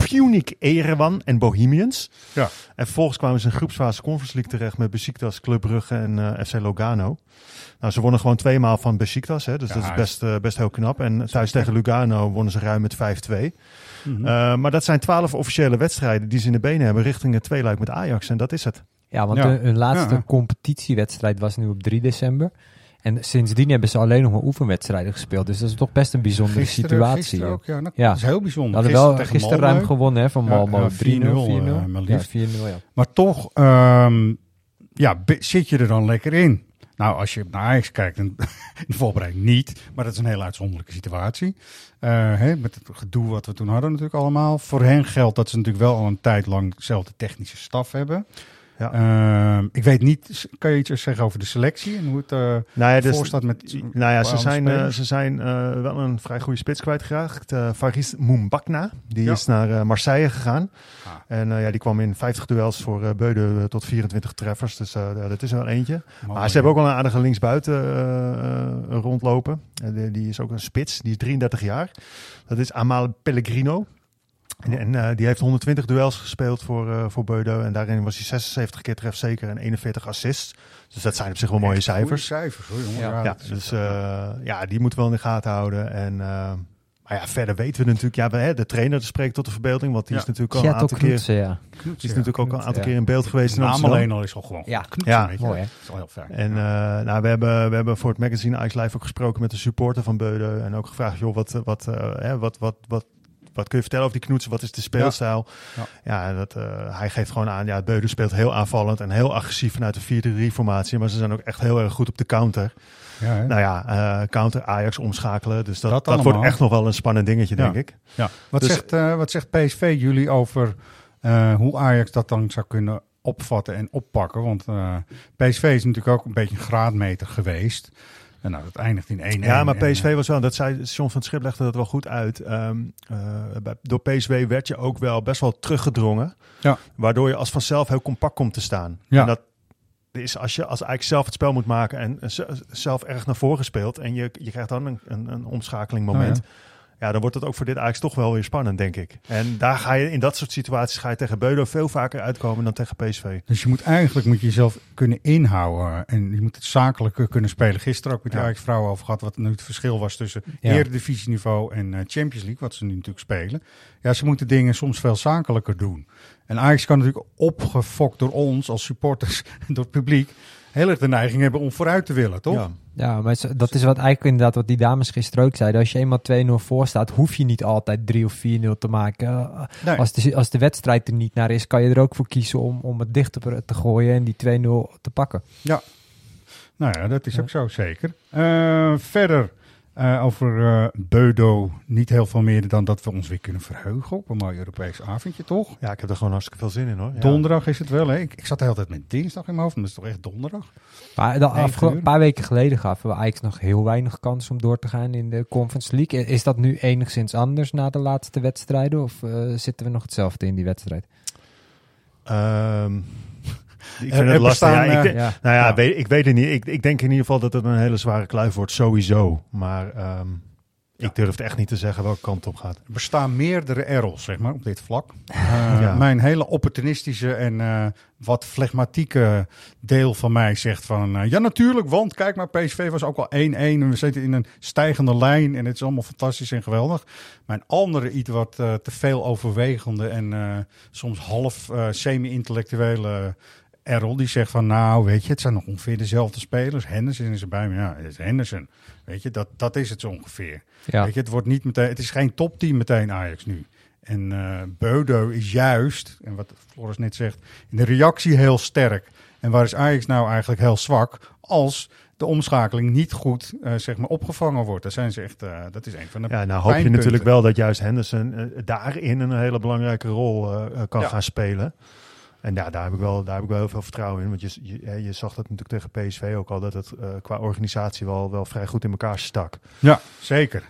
S2: Punic Erewan en Bohemians.
S1: Ja.
S2: En vervolgens kwamen ze in groepsfase Conference League terecht met Besiktas, Club Brugge en eh, FC Lugano. Nou, ze wonnen gewoon twee maal van Besiktas, hè, dus
S1: Ja,
S2: dat is best, eh, best heel knap. En thuis tegen Lugano wonnen ze ruim met 5-2.
S1: Mhm.
S2: Uh, maar dat zijn twaalf officiële wedstrijden die ze in de benen hebben richting het tweeluik met Ajax. En dat is het.
S3: Ja, want
S1: Ja.
S3: hun, hun laatste
S1: Ja.
S3: competitiewedstrijd was nu op 3 december. En sindsdien hebben ze alleen nog maar oefenwedstrijden gespeeld. Dus dat is toch best een bijzondere
S1: Gisteren-
S3: situatie.
S1: gisteren
S3: hoor.
S1: ook, ja, dat,
S3: Ja.
S1: dat is heel
S3: We
S1: bijzonder.
S3: hadden wel gisteren ruim gewonnen hè, van Malmo.
S1: ja,
S3: 3-0, 4-0.
S1: 4-0, eh, maar
S3: ja,
S1: liefst.
S3: 4-0, ja.
S1: Maar toch, ehm, ja, zit je er dan lekker in? Nou, als je naar Ajax kijkt, [laughs] in de voorbereiding niet. Maar dat is een hele uitzonderlijke situatie. Eh, hè, met het gedoe wat we toen hadden natuurlijk allemaal. Voor hen geldt dat ze natuurlijk wel al een tijd lang dezelfde technische staf hebben.
S2: Ja.
S1: Ehm, ik weet niet, kan je iets zeggen over de selectie en hoe het eh
S2: Nou ja, dus,
S1: voor staat met...
S2: nou ja, ze zijn, eh, ze zijn eh, wel een vrij goede spits kwijtgeraakt. Faris Moumbakna, die
S1: Ja.
S2: is naar Marseille gegaan.
S1: Ah.
S2: En ja, die kwam in 50 duels voor Beude tot 24 treffers. Dus dat is er wel eentje.
S1: Mooi.
S2: Maar ze hebben ook wel een aardige linksbuiten rondlopen. En die, die is ook een spits, die is 33 jaar. Dat is Amal Pellegrino. En, en eh, die heeft 120 duels gespeeld voor, eh voor Beude. En daarin was hij 76 keer trefzeker en 41 assists. Dus dat zijn op zich wel mooie
S1: Echt goede
S2: cijfers.
S1: cijfers, hoor, jongen.
S3: Ja.
S2: Dus eh, ja, die moeten we wel in de gaten houden. En, eh, maar ja, verder weten we natuurlijk, ja, hè, de trainer spreekt tot de verbeelding, want die
S1: Ja.
S2: is natuurlijk al een aantal keer,
S3: Knutsen, ja.
S1: Knoets,
S2: die is
S1: ja.
S2: natuurlijk ook al een aantal
S3: ja.
S2: keer in beeld geweest
S1: De naam alleen al is al gewoon
S3: Ja. Mooi, hè?
S1: Dat is wel heel fijn.
S2: En eh, nou, we, hebben, we hebben voor het magazine Ice Live ook gesproken met de supporter van Beude. En ook gevraagd, joh, wat, wat, hè, wat, wat, wat, wat kun je vertellen over die knoetsen? Wat is de speelstijl?
S1: Ja.
S2: Ja, dat, eh, hij geeft gewoon aan, ja, Beude speelt heel aanvallend en heel agressief vanuit de 4-3-formatie. Maar ze zijn ook echt heel erg goed op de counter.
S1: ja?
S2: Nou ja, eh, counter Ajax omschakelen. Dus dat,
S1: Dat
S2: dat, wordt echt nog wel een spannend dingetje, denk ik.
S1: Ja. Wat,
S2: Dus-
S1: zegt, eh, wat zegt PSV jullie over hoe Ajax dat dan zou kunnen opvatten en oppakken? Want PSV is natuurlijk ook een beetje een graadmeter geweest. En nou, dat eindigt in 1-1.
S2: Ja, maar
S1: En,
S2: PSV was wel, dat zei John van Schip legde dat wel goed uit. Ehm, eh, door PSV werd je ook wel best wel teruggedrongen.
S1: Ja.
S2: Waardoor je als vanzelf heel compact komt te staan.
S1: Ja.
S2: En dat is als je als eigenlijk zelf het spel moet maken en eh, zelf erg naar voren speelt. En je, je krijgt dan een, een, een omschakeling moment.
S1: Oh,
S2: ja. Dan wordt het ook voor dit Ajax toch wel weer spannend, denk ik. En daar ga je in dat soort situaties ga je tegen Beudo veel vaker uitkomen dan tegen PSV.
S1: Dus je moet eigenlijk moet je jezelf kunnen inhouden. En je moet het zakelijker kunnen spelen. Gisteren ook met de
S2: Ja.
S1: Ajax vrouwen over gehad. Wat nu het verschil was tussen
S3: Ja.
S1: eredivisieniveau en eh, Champions League. Wat ze nu natuurlijk spelen. Ja, ze moeten dingen soms veel zakelijker doen. En Ajax kan natuurlijk opgefokt door ons als supporters, [laughs] door het publiek, heel erg de neiging hebben om vooruit te willen, toch?
S2: Ja.
S3: Ja, maar dat is wat eigenlijk inderdaad wat die dames gisteren ook zeiden. Als je eenmaal 2-0 voor staat, hoef je niet altijd 3 of 4-0 te maken. Eh,
S1: Nee.
S3: Als, de, als de wedstrijd er niet naar is, kan je er ook voor kiezen om, om het dichter te gooien en die 2-0 te pakken.
S1: Nou ja, dat is ook zo, zeker. Eh, verder eh, over eh, Beudo niet heel veel meer dan dat we ons weer kunnen verheugen op een mooi Europees avondje, toch?
S2: ja, ik heb er gewoon hartstikke veel zin in hoor. Ja.
S1: Donderdag is het wel, hè? Ik, ik zat de hele tijd met dinsdag in mijn hoofd, maar dat is toch echt donderdag?
S3: Maar een paar weken geleden gaven we eigenlijk nog heel weinig kans om door te gaan in de Conference League. Is dat nu enigszins anders na de laatste wedstrijden? Of eh, zitten we nog hetzelfde in die wedstrijd?
S2: Ehm, ik vind het lastig.
S1: bestaan,
S2: Ja, ik,
S1: eh,
S3: Ja.
S2: nou ja. Weet, ik weet het niet. Ik, ik denk in ieder geval dat het een hele zware kluif wordt, sowieso. Maar ehm, ik durf het echt niet te zeggen welke kant op gaat.
S1: Er bestaan meerdere errors, zeg maar, op dit vlak. [laughs] Eh. Mijn hele opportunistische en eh, wat flegmatieke deel van mij zegt van... ja, natuurlijk, want kijk maar, PSV was ook al 1-1 en we zitten in een stijgende lijn en het is allemaal fantastisch en geweldig. Mijn andere, iets wat te veel overwegende en soms half semi-intellectuele Errol, die zegt van nou, weet je, het zijn nog ongeveer dezelfde spelers. Henderson is erbij, maar ja, het is Henderson. Weet je, dat, dat is het zo ongeveer.
S3: Ja.
S1: Weet je, het, wordt niet meteen, het is geen topteam meteen Ajax nu. En eh Beudo is juist, en wat Floris net zegt, in de reactie heel sterk. En waar is Ajax nou eigenlijk heel zwak? Als de omschakeling niet goed eh, zeg maar opgevangen wordt. Daar zijn ze echt, eh, dat is een van de
S2: Ja, nou hoop je natuurlijk wel dat juist Henderson daarin een hele belangrijke rol kan
S1: Ja.
S2: gaan spelen. En ja, daar heb, ik wel, daar heb ik wel heel veel vertrouwen in. Want je, je, je zag dat natuurlijk tegen PSV ook al, dat het eh, qua organisatie wel, wel vrij goed in elkaar stak.
S1: Ja, zeker.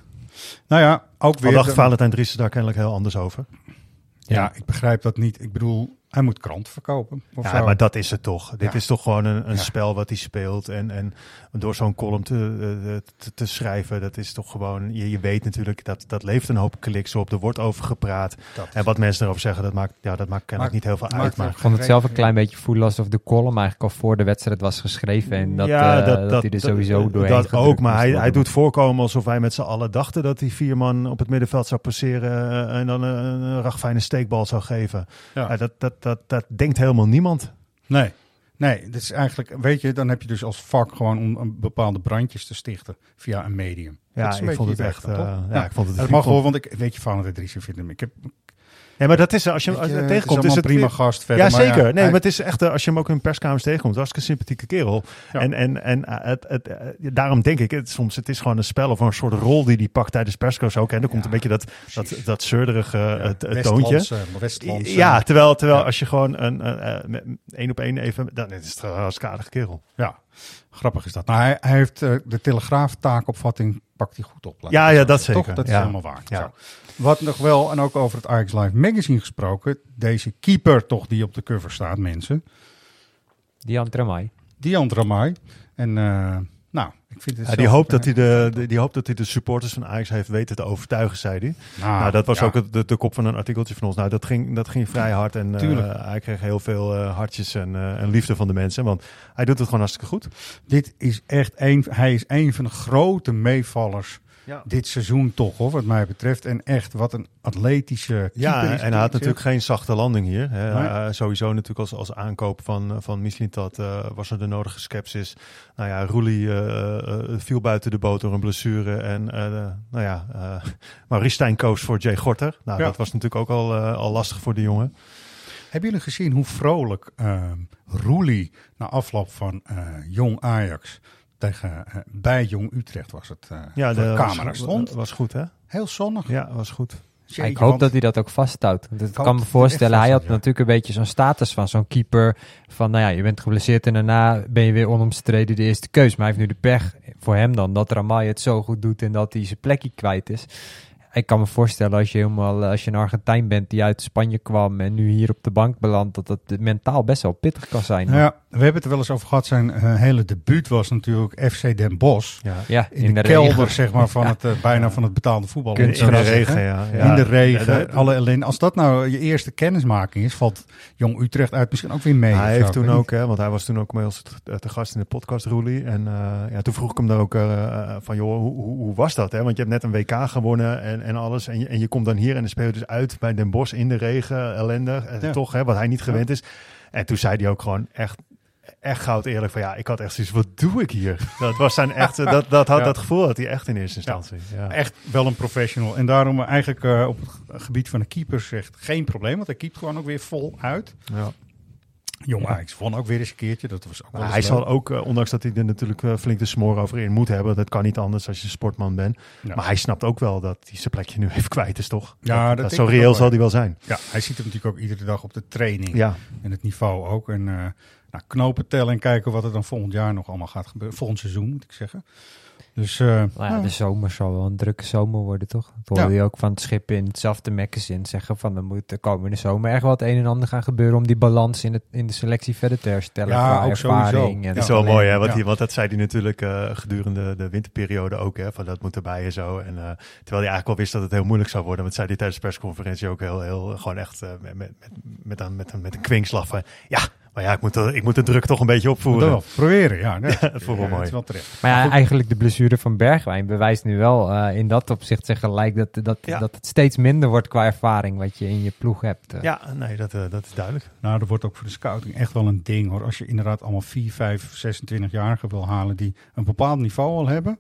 S1: Nou ja, ook
S2: Al
S1: weer...
S2: dacht
S1: de-
S2: Valentijn Driessen daar kennelijk heel anders over.
S1: ja, ik begrijp dat niet. Ik bedoel, hij moet kranten verkopen. Of
S2: Ja,
S1: zo.
S2: maar dat is het toch. Dit
S1: Ja.
S2: is toch gewoon een, een
S1: Ja.
S2: spel wat hij speelt. En, en door zo'n column te, eh, te, te schrijven, dat is toch gewoon... Je, je weet natuurlijk, dat, dat leeft een hoop kliks op. Er wordt over gepraat.
S1: Dat
S2: En wat mensen erover zeggen, dat maakt, ja, dat maakt kennelijk niet heel veel uit. Maar
S3: Ik vond het zelf een klein beetje voelen alsof de column eigenlijk al voor de wedstrijd was geschreven. En dat,
S2: ja,
S3: eh, dat, hij er sowieso
S2: dat-
S3: doorheen
S2: Dat ook, maar hij, hij doet voorkomen alsof wij met z'n allen dachten dat hij vier man op het middenveld zou passeren eh, en dan een, een ragfijne steekbal zou geven.
S1: Ja.
S2: Ja, dat, dat, dat, dat denkt helemaal niemand.
S1: Nee. Nee, dat is eigenlijk, weet je, dan heb je dus als vak gewoon om een bepaalde brandjes te stichten via een medium.
S2: Ja,
S1: Dat is een
S2: ik vond het echt, eh, ja, ik vond het-
S1: Dat
S2: ik
S1: mag wel, want ik weet je van het Driessen vindt hem. Ik heb
S2: Ja, maar dat is als je, als
S1: je,
S2: je
S1: het
S2: tegenkomt,
S1: is
S2: het
S1: prima gast verder.
S2: Ja,
S1: maar
S2: zeker. nee,
S1: hij-
S2: maar het is echt, eh, als je hem ook in perskamers tegenkomt, hartstikke sympathieke kerel.
S1: Ja.
S2: En, en, en eh, het, het, eh, daarom denk ik, het, soms het is gewoon een spel of een soort rol die hij pakt tijdens persco's ook. En dan komt een beetje dat, dat, dat zeurderige toontje.
S1: Westlandse-
S2: Ja, terwijl, terwijl als je gewoon een, één op één even, dan is het een aardige kerel.
S1: Ja, grappig is dat. Nou, hij, hij heeft de Telegraaf taakopvatting, pakt hij goed op. laat
S2: Ja, ja, dat zeker.
S1: Toch? Dat is
S2: Ja.
S1: helemaal waar.
S2: Ja.
S1: Zo. Wat nog wel, en ook over het Ajax Live magazine gesproken, deze keeper toch die op de cover staat, mensen.
S3: Dian Tramai.
S1: Dian Ramai. En eh, nou, vind het
S2: Ja, die, hoopt dat hij de, de- die hoopt dat hij de supporters van Ajax heeft weten te overtuigen, zei hij.
S1: Nou,
S2: nou, dat was
S1: ja.
S2: ook het- de, de kop van een artikeltje van ons. Nou, dat ging, dat ging vrij hard en eh,
S1: Tuurlijk.
S2: hij kreeg heel veel eh, hartjes en, eh, en liefde van de mensen. Want hij doet het gewoon hartstikke goed.
S1: Dit is echt een, hij is een van de grote meevallers
S2: Ja.
S1: dit seizoen toch, hoor, wat mij betreft. En echt, wat een atletische keeper
S2: Ja,
S1: is
S2: en hij had natuurlijk geen zachte landing hier. Hè.
S1: Nee.
S2: Eh, sowieso natuurlijk als, als aankoop van, van Mislintat eh was er de nodige sceptisch. Nou ja, Roelie eh, eh, viel buiten de boot door een blessure. En eh, nou ja, eh [laughs] Maurice Stijn koos voor Jay Gorter. Nou,
S1: Ja.
S2: dat was natuurlijk ook al, eh, al lastig voor de jongen.
S1: Hebben jullie gezien hoe vrolijk uh, Roelie na afloop van uh, Jong Ajax tegen uh, bij Jong Utrecht was het uh,
S2: ja,
S1: de,
S2: de
S1: camera
S2: was,
S1: stond?
S2: Was goed, hè?
S1: Heel zonnig.
S2: Ja, was goed.
S3: Ja, ik hoop dat hij dat ook vasthoudt. Want ik kan me voorstellen, hij had
S1: ja.
S3: natuurlijk een beetje zo'n status van zo'n keeper. Van nou ja, je bent geblesseerd en daarna ben je weer onomstreden de eerste keus. Maar hij heeft nu de pech voor hem dan dat Ramai het zo goed doet en dat hij zijn plekje kwijt is. Ik kan me voorstellen als je helemaal als je een Argentijn bent die uit Spanje kwam en nu hier op de bank belandt, dat dat mentaal best wel pittig kan zijn.
S1: Nou ja, we hebben het er wel eens over gehad. Zijn uh, hele debuut was natuurlijk FC Den Bosch.
S3: Ja, ja
S1: in,
S3: in,
S1: de,
S3: de,
S1: kelder
S3: regen. [laughs]
S1: zeg maar van het uh, bijna van het betaalde voetbal.
S2: In, in de regen, ja. ja.
S1: In de regen, ja, alle ellende. Als dat nou je eerste kennismaking is, valt Jong Utrecht uit misschien ook weer mee.
S2: Hij heeft toen ook, hè, want hij was toen ook bij ons te, te gast in de podcast Roelie. En uh, ja, toen vroeg ik hem daar ook uh, van, joh, hoe, hoe, hoe, was dat? Hè? Want je hebt net een WK gewonnen en en, en alles. En je, en je komt dan hier en dan speel je dus uit bij Den Bosch in de regen, ellendig. Eh,
S1: Ja.
S2: Toch, hè, wat hij niet gewend is. En toen zei hij ook gewoon echt, echt goud eerlijk van ja, ik had echt zoiets, wat doe ik hier? Dat was zijn echt, dat, dat, had, [laughs]
S1: Ja.
S2: dat gevoel had hij echt in eerste instantie. Ja.
S1: Echt wel een professional. En daarom eigenlijk eh, op het gebied van de keepers zegt geen probleem. Want hij keept gewoon ook weer vol uit. Jong
S3: Ja.
S1: Ajax won ook weer eens een keertje. Dat was ook wel
S2: hij
S1: leuk.
S2: zal ook, eh, ondanks dat hij er natuurlijk eh, flink de smoor over in moet hebben, dat kan niet anders als je sportman bent.
S1: Ja.
S2: Maar hij snapt ook wel dat hij zijn plekje nu [laughs] even kwijt is, toch?
S1: Ja, dat
S2: dat zo reëel zal hij wel zijn.
S1: Ja, hij ziet hem natuurlijk ook iedere dag op de training.
S2: Ja,
S1: En het niveau ook. En eh, nou, knopen tellen en kijken wat er dan volgend jaar nog allemaal gaat gebeuren. Volgend seizoen moet ik zeggen. Dus eh,
S3: Nou ja, de zomer zal wel een drukke zomer worden, toch? Dat hoorde je ook van het schip in hetzelfde magazine zeggen van er moet de komende zomer echt wel het een en ander gaan gebeuren om die balans in, het, in de selectie verder te herstellen.
S1: Ja, ook sowieso.
S3: en
S1: Ja.
S2: dat is wel mooi, hè? Want,
S1: Ja.
S2: hij, want dat zei hij natuurlijk eh, gedurende de winterperiode ook, hè? Van dat moet erbij en zo. En, eh, terwijl hij eigenlijk wel wist dat het heel moeilijk zou worden. Want zei hij tijdens de persconferentie ook heel, heel gewoon echt met, met, met, met, een, met, een, met een kwinkslag van ja, maar ja, ik moet, de, ik moet de druk toch een beetje opvoeren.
S1: wel proberen. Ja, nee. [laughs]
S2: Ja, dat wel mooi.
S1: Het is wel terecht.
S3: Maar ja, eigenlijk de blessure van Bergwijn bewijst nu wel eh, in dat opzicht zeg gelijk dat, dat,
S2: Ja.
S3: dat het steeds minder wordt qua ervaring wat je in je ploeg hebt. eh.
S2: Ja, nee, dat, eh, dat is duidelijk.
S1: Nou, dat wordt ook voor de scouting echt wel een ding hoor. Als je inderdaad allemaal 4, 5, 26-jarigen wil halen die een bepaald niveau al hebben.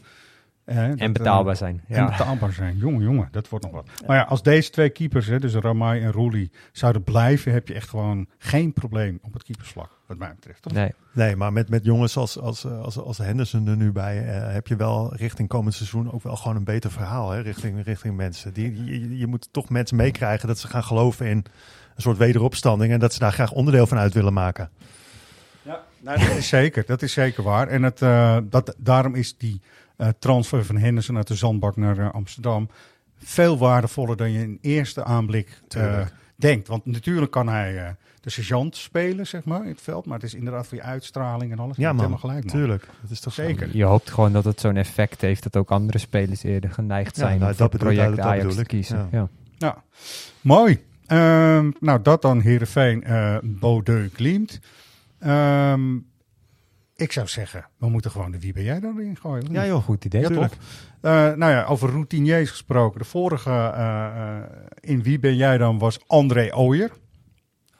S1: Eh,
S3: En betaalbaar
S1: eh,
S3: zijn.
S1: En
S3: Ja.
S1: betaalbaar zijn. Jongen, jongen, dat wordt nog wat. Maar ja, als deze twee keepers, hè, dus Ramai en Roelie, zouden blijven, heb je echt gewoon geen probleem op het keepersvlak, wat mij betreft. Toch?
S3: Nee.
S2: Nee, maar met, met jongens als, als, als, als Henderson er nu bij, eh, heb je wel richting komend seizoen ook wel gewoon een beter verhaal. Hè? Richting, richting mensen. Die, je, je moet toch mensen meekrijgen dat ze gaan geloven in een soort wederopstanding en dat ze daar graag onderdeel van uit willen maken.
S1: Ja, nou, dat is zeker. Dat is zeker waar. En het, eh, dat, daarom is die transfer van Henderson uit de Zandbak naar eh, Amsterdam veel waardevoller dan je in eerste aanblik eh, denkt. Want natuurlijk kan hij eh, de sergeant spelen, zeg maar, in het veld. Maar het is inderdaad voor je uitstraling en alles. Je
S2: Ja, man.
S1: helemaal gelijk, man.
S2: Tuurlijk. Dat is toch.
S1: Zeker.
S3: Je hoopt gewoon dat het zo'n effect heeft dat ook andere spelers eerder geneigd
S2: Ja,
S3: zijn
S2: nou,
S3: om
S2: dat bedoel-
S3: project
S2: dat- dat
S3: Ajax te kiezen.
S2: Ja.
S3: Ja.
S1: Ja, mooi. Ehm, nou, dat dan Heerenveen, eh Bodeu Glimt. Ehm, ik zou zeggen, we moeten gewoon de wie ben jij dan erin gooien?
S2: Ja joh.
S3: Goed idee.
S1: Ja, toch? Eh, nou ja, over routiniers gesproken. De vorige eh, eh, in Wie ben jij dan was André Ooyer.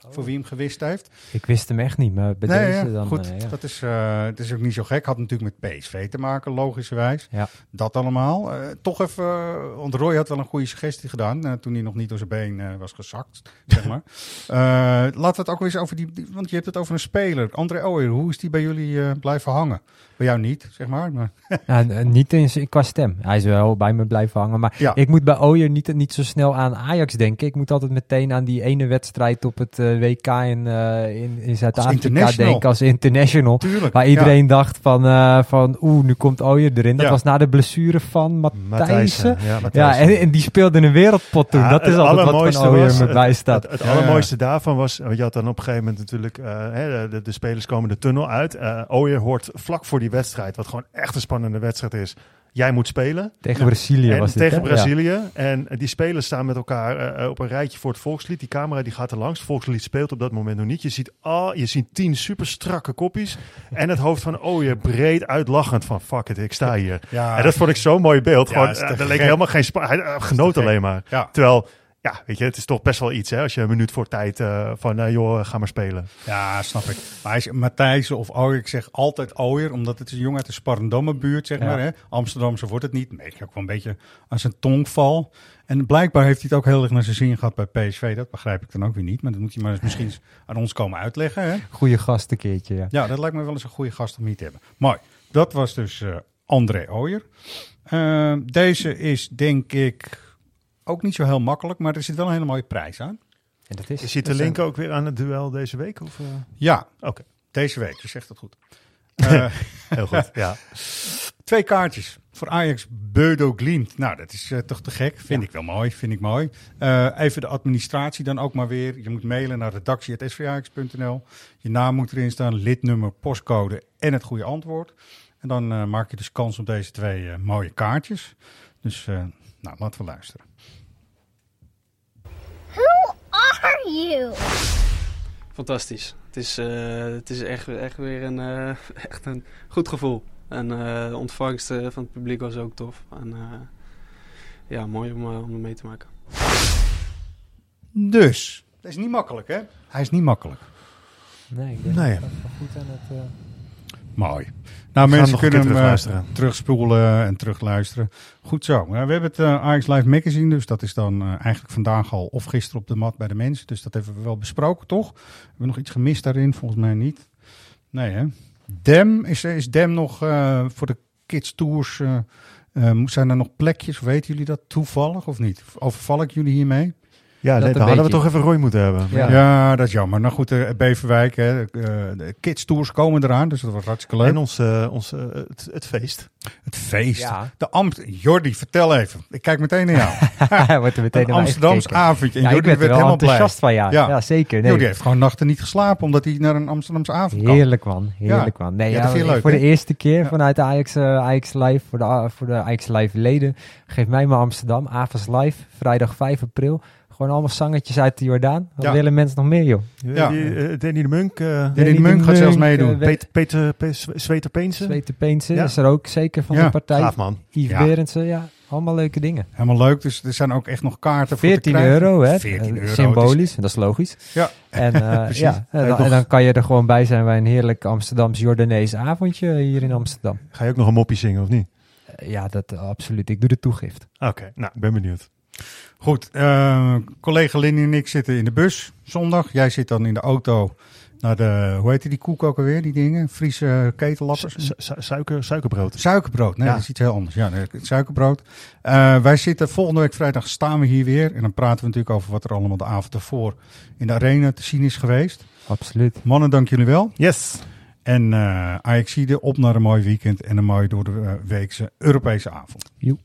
S1: Voor wie hem gewist heeft.
S3: Ik wist hem echt niet, maar bij
S1: Nee,
S3: deze
S1: ja,
S3: dan...
S1: goed,
S3: eh, ja.
S1: dat is, eh, het is ook niet zo gek. Had natuurlijk met PSV te maken, logischerwijs.
S3: Ja.
S1: Dat allemaal. Eh, toch even, want Roy had wel een goede suggestie gedaan. toen hij nog niet door zijn been was gezakt, zeg maar. [laughs] Laten we het ook weer eens over die, die- Want je hebt het over een speler. André Ooyer, hoe is die bij jullie blijven hangen? Bij jou niet, zeg maar. maar [laughs]
S3: Ja, niet in, qua stem. Hij is wel bij me blijven hangen. Maar
S1: Ja.
S3: ik moet bij Ooyer niet, niet zo snel aan Ajax denken. Ik moet altijd meteen aan die ene wedstrijd op het eh, WK in, eh, in, in Zuid-Afrika denken. Als international.
S1: tuurlijk.
S3: Waar iedereen dacht van, eh, van oeh, nu komt Ooyer erin. Dat was na de blessure van Matthijssen.
S2: Ja,
S3: en, en die speelde een wereldpot toen. Dat is altijd wat van Ooyer me bijstaat.
S2: Het, het allermooiste daarvan was, want je had dan op een gegeven moment natuurlijk, hè, de, de spelers komen de tunnel uit. Ooyer hoort vlak voor die wedstrijd, wat gewoon echt een spannende wedstrijd is. Jij moet spelen.
S3: Tegen Brazilië
S2: En
S3: was dit,
S2: tegen
S3: hè? Ja.
S2: Brazilië. En die spelers staan met elkaar eh, op een rijtje voor het volkslied. Die camera die gaat er langs. Het volkslied speelt op dat moment nog niet. Je ziet, al, je ziet tien super strakke koppies. [laughs] en het hoofd van Ooyer breed uitlachend van fuck it, ik sta hier.
S1: Ja,
S2: En dat vond ik zo'n mooi beeld. Gewoon, eh, er leek helemaal geen. Hij eh, genoot alleen maar.
S1: ja.
S2: Terwijl, ja, weet je, het is toch best wel iets hè. Als je een minuut voor tijd eh, van, eh, joh, ga maar spelen.
S1: Ja, snap ik. Maar Matthijssen of Ooyer, ik zeg altijd Ooyer, omdat het is een jongen uit de Sparrendamme buurt, zeg
S3: Ja.
S1: maar. Hè? Amsterdamse wordt het niet. Merk je ook wel een beetje aan zijn tongval. En blijkbaar heeft hij het ook heel erg naar zijn zin gehad bij PSV. Dat begrijp ik dan ook weer niet. Maar dat moet hij maar eens misschien eens aan ons komen uitleggen. Hè?
S3: Goeie gast een keertje, ja.
S1: Ja, dat lijkt me wel eens een goede gast om hier te hebben. Mooi. Dat was dus eh, André Ooyer. Deze is denk ik ook niet zo heel makkelijk, maar er zit wel een hele mooie prijs aan.
S3: En dat is...
S2: Je ziet de
S1: dat
S2: link ook weer aan het duel deze week? Of, eh?
S1: Ja,
S2: Oké,
S1: deze week. Je zegt het goed. [laughs] Eh,
S2: heel goed. ja. [laughs]
S1: Twee kaartjes voor Ajax Beudo Glimt. Nou, dat is eh, toch te gek. Vind ik wel mooi. Vind ik mooi. Eh, even de administratie dan ook maar weer. Je moet mailen naar redactie.svajax.nl. Je naam moet erin staan, lidnummer, postcode en het goede antwoord. En dan eh, maak je dus kans op deze twee eh, mooie kaartjes. Dus, eh, nou, laten we luisteren.
S6: Are you?
S7: Fantastisch. Het is, eh, het is echt, echt weer een, eh, [laughs] echt een goed gevoel. En eh, de ontvangst eh, van het publiek was ook tof. En, eh, ja, mooi om, om mee te maken.
S1: Dus, dat is niet makkelijk hè? Hij is niet makkelijk.
S3: Nee, ik denk
S2: Nee.
S3: dat we goed aan het...
S1: Mooi. Nou, mensen kunnen hem eh, terugspoelen en terugluisteren. Goed zo. We hebben het eh Ajax Live Magazine, dus dat is dan eh, eigenlijk vandaag al of gisteren op de mat bij de mensen. Dus dat hebben we wel besproken, toch? Hebben we nog iets gemist daarin? Volgens mij niet. Nee, hè? Dem, is, is Dem nog voor de Kids Tours? zijn er nog plekjes? Weten jullie dat toevallig of niet? Overval ik jullie hiermee?
S2: Ja,
S3: Dat
S2: nee,
S3: een
S2: dan hadden we toch even Roy moeten hebben.
S3: Ja.
S1: Ja, dat is jammer. Nou goed, eh, Beverwijk, hè, eh, de Kids Tours komen eraan, dus dat wordt hartstikke leuk.
S2: En ons, eh, ons, het, het feest.
S1: Het feest.
S3: Ja.
S1: De Amst Jordi, vertel even. Ik kijk meteen naar jou. [laughs]
S3: Hij wordt er meteen
S1: een Amsterdams avondje. En
S3: Ja,
S1: Jordi
S3: werd er
S1: helemaal blij.
S3: enthousiast van, ja.
S1: Ja.
S3: Ja, zeker. Nee.
S1: Jordi heeft gewoon nachten niet geslapen omdat hij naar een Amsterdamse avond kan.
S3: Heerlijk man, heerlijk man. Nee,
S1: Ja,
S3: ja,
S1: dat vind je leuk,
S3: voor de eerste keer
S1: Ja.
S3: vanuit Ajax, Ajax Live, voor de, voor de Ajax Live leden, geef mij maar Amsterdam, Avas Live, vrijdag 5 april. Gewoon allemaal zangetjes uit de Jordaan. Wat
S1: Ja.
S3: willen mensen nog meer, joh?
S1: Ja.
S2: Die, eh, Danny de Munk. eh,
S1: Danny de Munk gaat zelfs meedoen.
S3: eh,
S2: Peter, Peter, Peter Zweter Peense. Ja.
S3: is er ook zeker van
S1: Ja,
S3: de partij.
S2: Gaaf man.
S3: Yves
S1: Ja.
S3: Berendsen, ja. Allemaal leuke dingen.
S1: Helemaal leuk. Dus er zijn ook echt nog kaarten voor te
S3: 14
S1: krijgen.
S3: euro, hè?
S1: 14
S3: Eh,
S1: euro.
S3: Symbolisch, dat is logisch.
S1: Ja.
S3: En, eh, [laughs]
S1: Precies.
S3: ja, en, dan,
S1: nog-
S3: en dan kan je er gewoon bij zijn bij een heerlijk Amsterdams Jordanees avondje hier in Amsterdam.
S2: Ga je ook nog een moppie zingen of niet?
S3: Ja, dat absoluut. Ik doe de toegift.
S2: Oké, nou, ik ben benieuwd.
S1: Goed, eh, collega Lindy en ik zitten in de bus zondag. Jij zit dan in de auto naar de, hoe heet die koek ook alweer, die dingen? Friese ketellappers?
S2: Su- su- suiker, suikerbrood.
S1: Suikerbrood, nee,
S2: Ja.
S1: dat is iets heel anders. Ja, suikerbrood. Eh, wij zitten volgende week vrijdag staan we hier weer. En dan praten we natuurlijk over wat er allemaal de avond ervoor in de arena te zien is geweest.
S3: Absoluut.
S1: Mannen, dank jullie wel.
S2: Yes.
S1: En eh Ajaxide op naar een mooi weekend en een mooi door de weekse Europese avond.
S3: Joep.